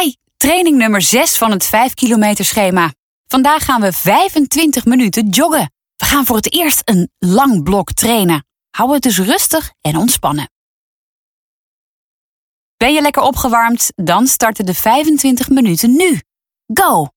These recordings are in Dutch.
Hi, training nummer 6 van het 5 kilometer schema. Vandaag gaan we 25 minuten joggen. We gaan voor het eerst een lang blok trainen. Hou het dus rustig en ontspannen. Ben je lekker opgewarmd? Dan starten de 25 minuten nu. Go!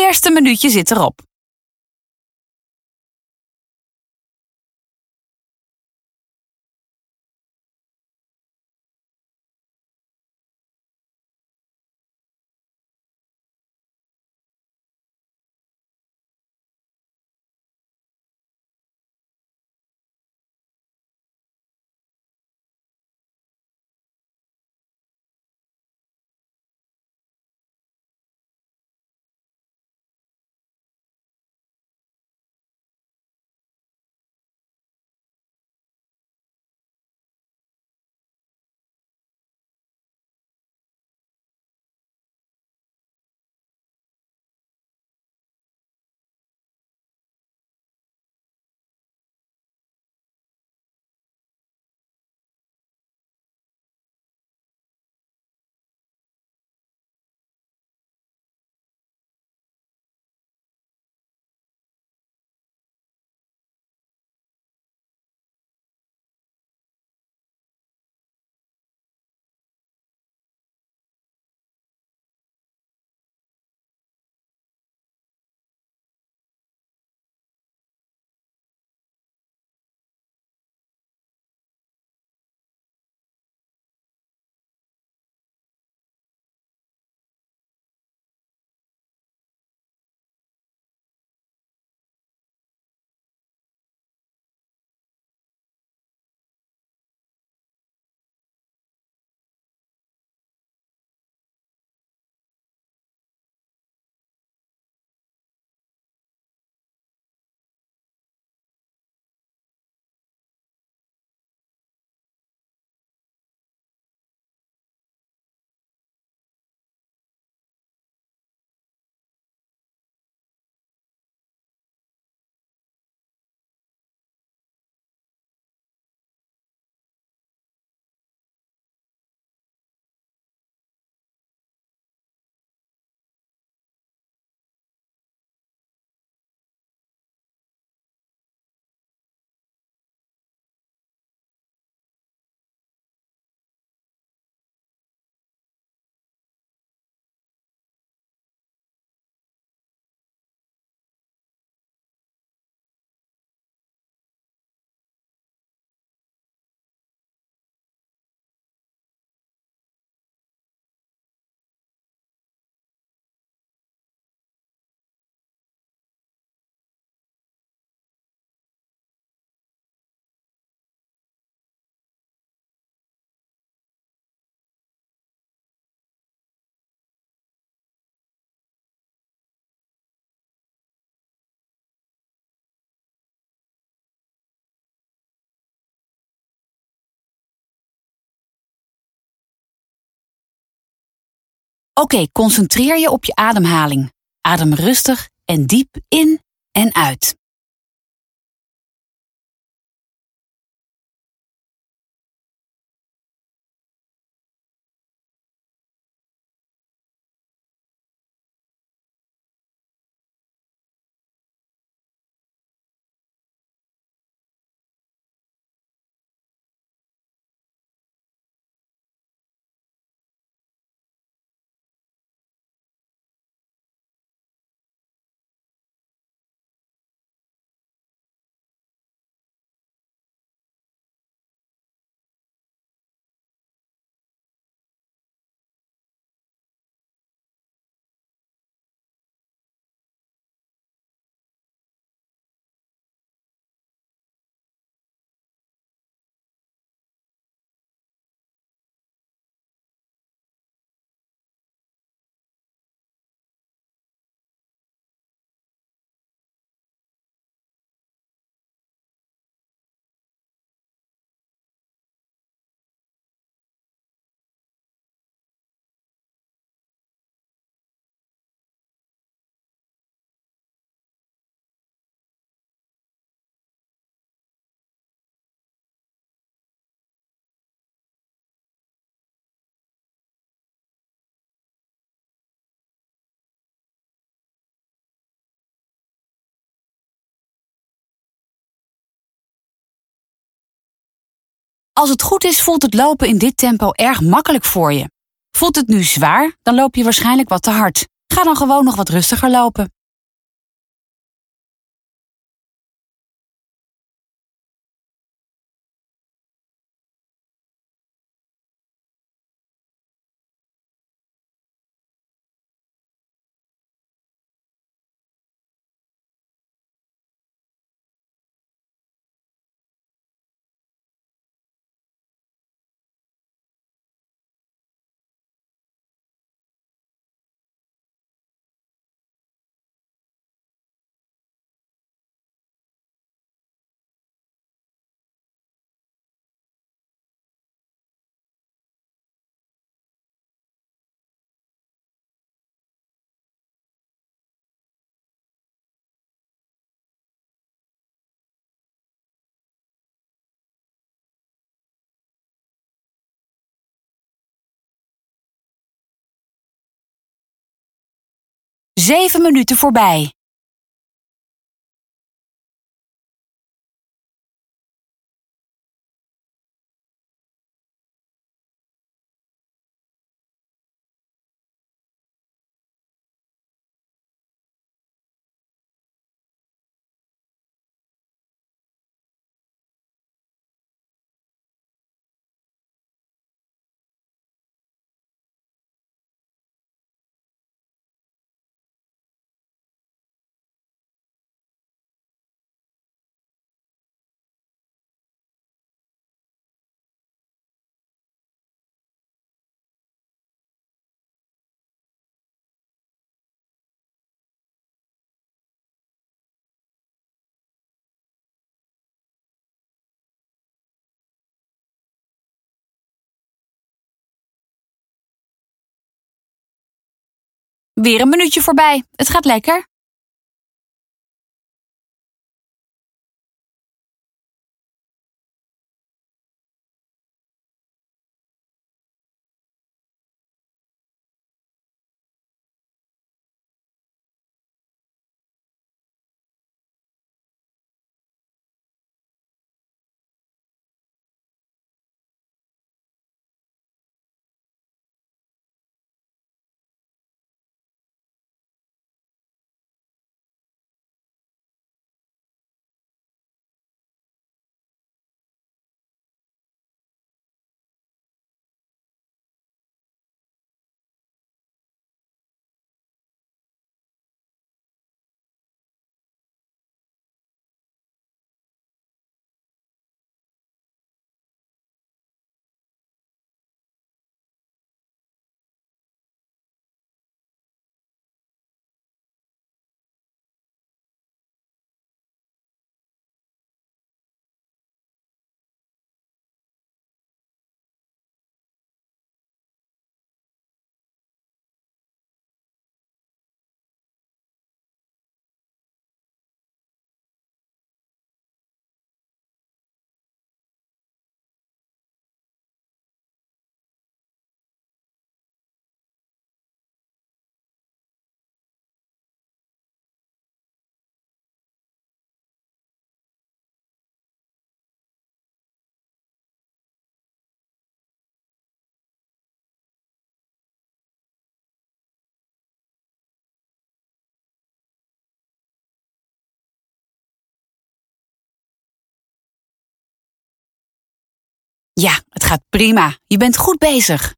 Eerste minuutje zit erop. Oké, concentreer je op je ademhaling. Adem rustig en diep in en uit. Als het goed is, voelt het lopen in dit tempo erg makkelijk voor je. Voelt het nu zwaar, dan loop je waarschijnlijk wat te hard. Ga dan gewoon nog wat rustiger lopen. Zeven minuten voorbij. Weer een minuutje voorbij. Het gaat lekker. Ja, het gaat prima. Je bent goed bezig.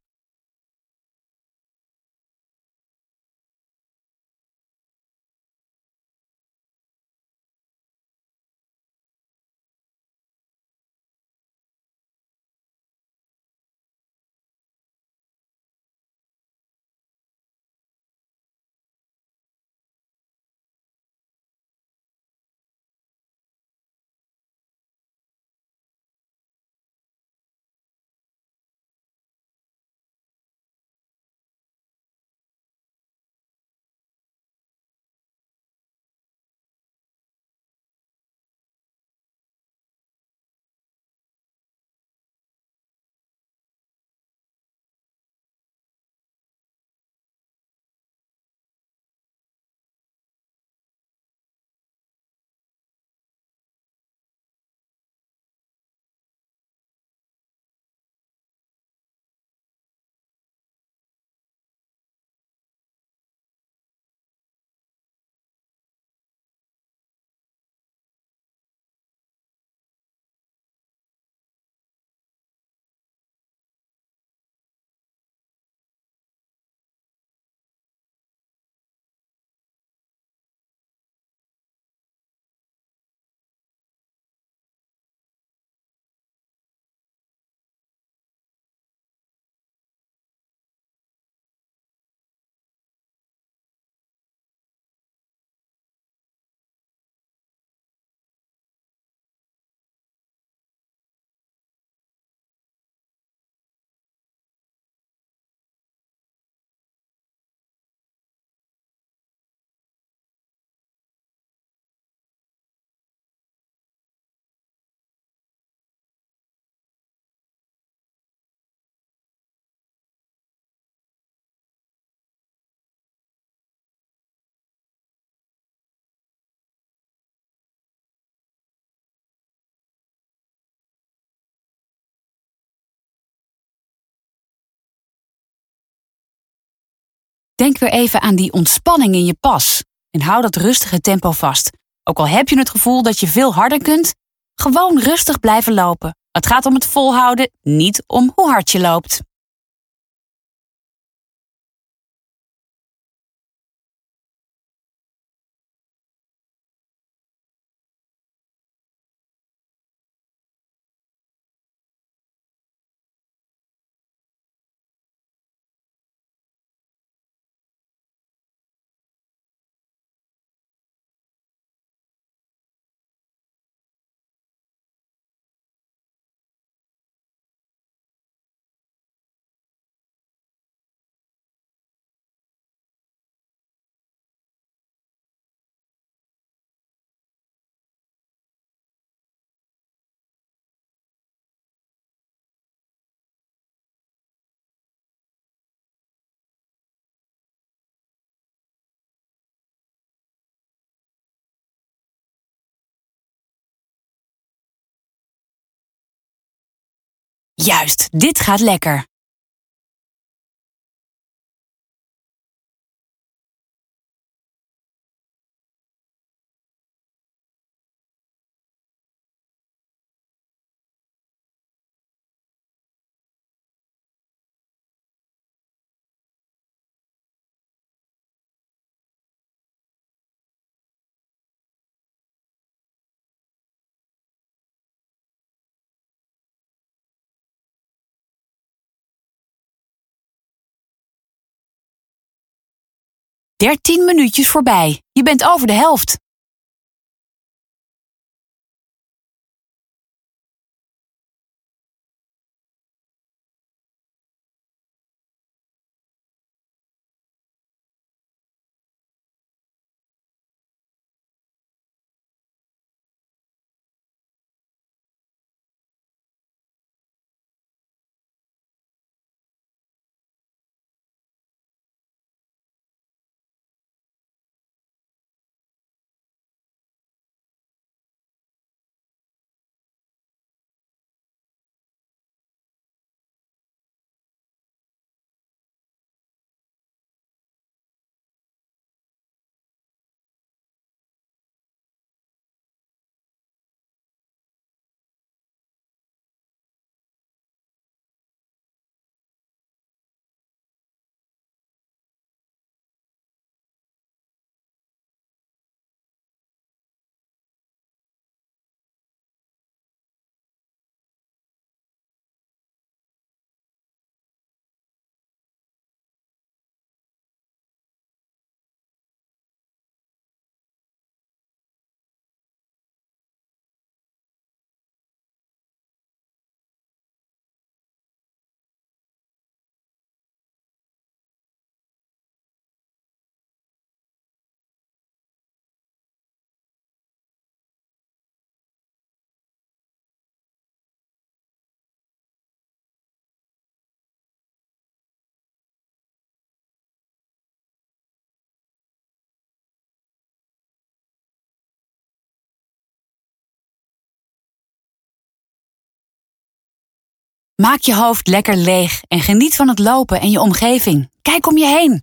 Denk weer even aan die ontspanning in je pas en hou dat rustige tempo vast. Ook al heb je het gevoel dat je veel harder kunt, gewoon rustig blijven lopen. Het gaat om het volhouden, niet om hoe hard je loopt. Juist, dit gaat lekker. Dertien minuutjes voorbij. Je bent over de helft. Maak je hoofd lekker leeg en geniet van het lopen en je omgeving. Kijk om je heen.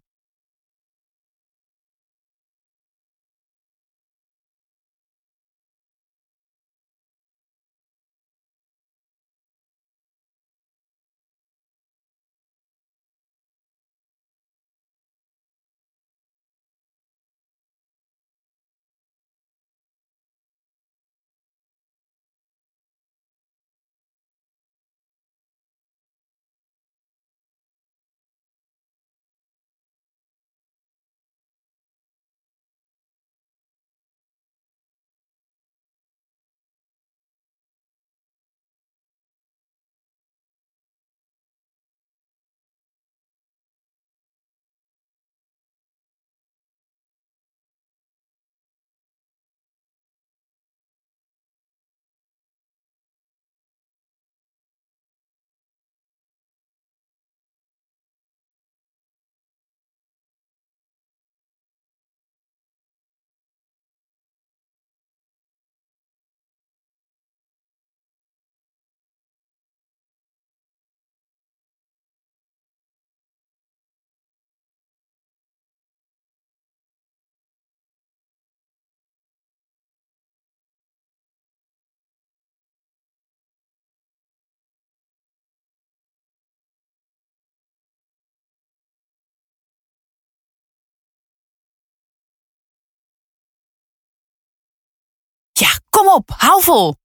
Kom op, hou vol.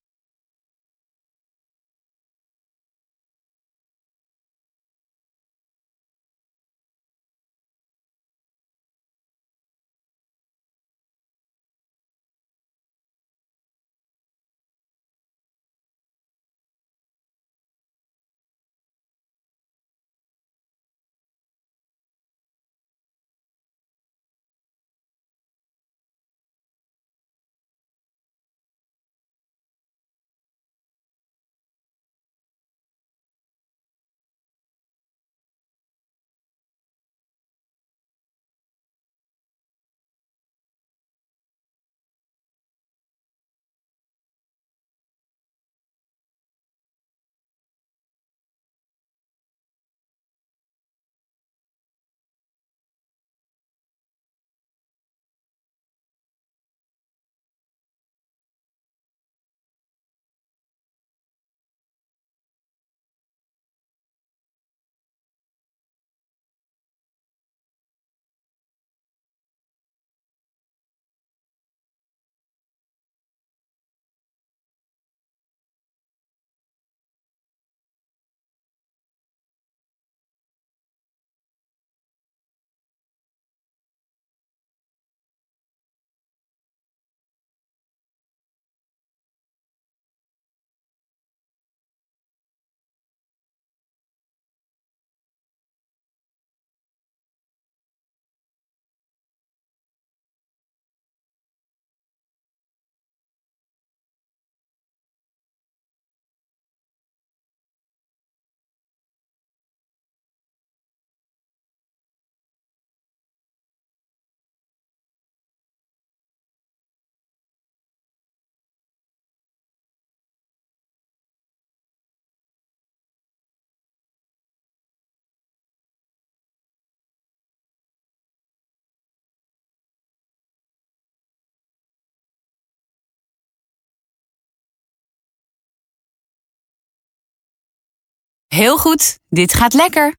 Heel goed, dit gaat lekker.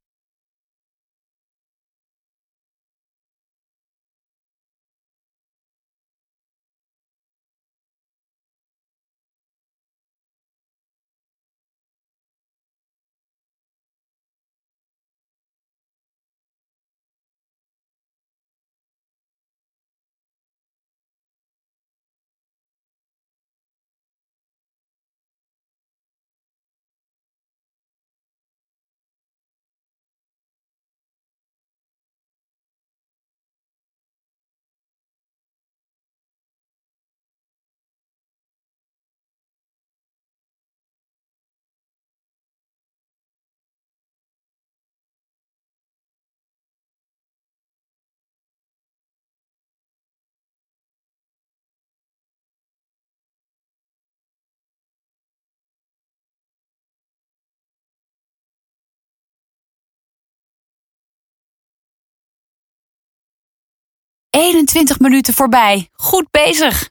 Eenentwintig minuten voorbij. Goed bezig.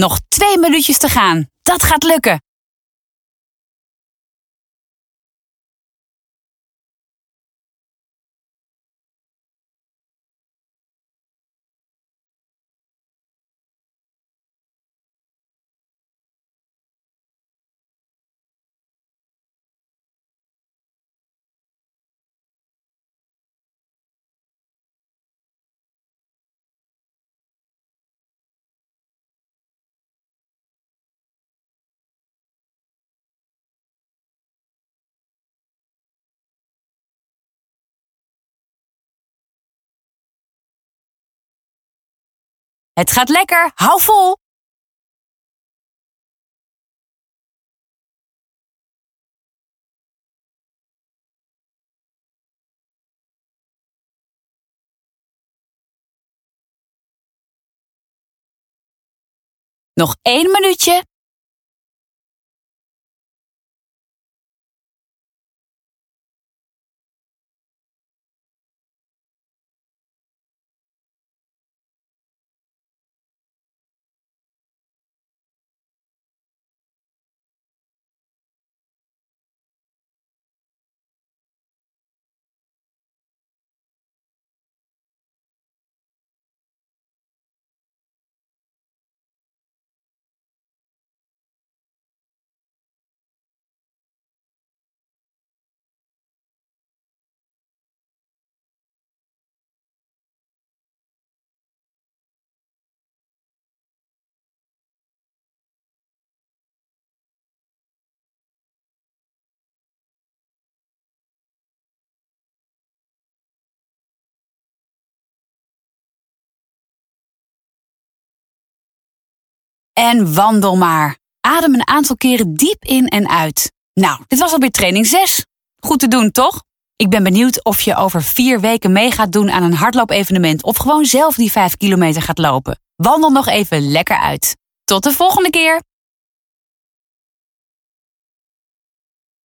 Nog twee minuutjes te gaan. Dat gaat lukken. Het gaat lekker. Hou vol. Nog één minuutje. En wandel maar. Adem een aantal keren diep in en uit. Nou, dit was alweer training 6. Goed te doen, toch? Ik ben benieuwd of je over vier weken mee gaat doen aan een hardloopevenement of gewoon zelf die 5 kilometer gaat lopen. Wandel nog even lekker uit. Tot de volgende keer!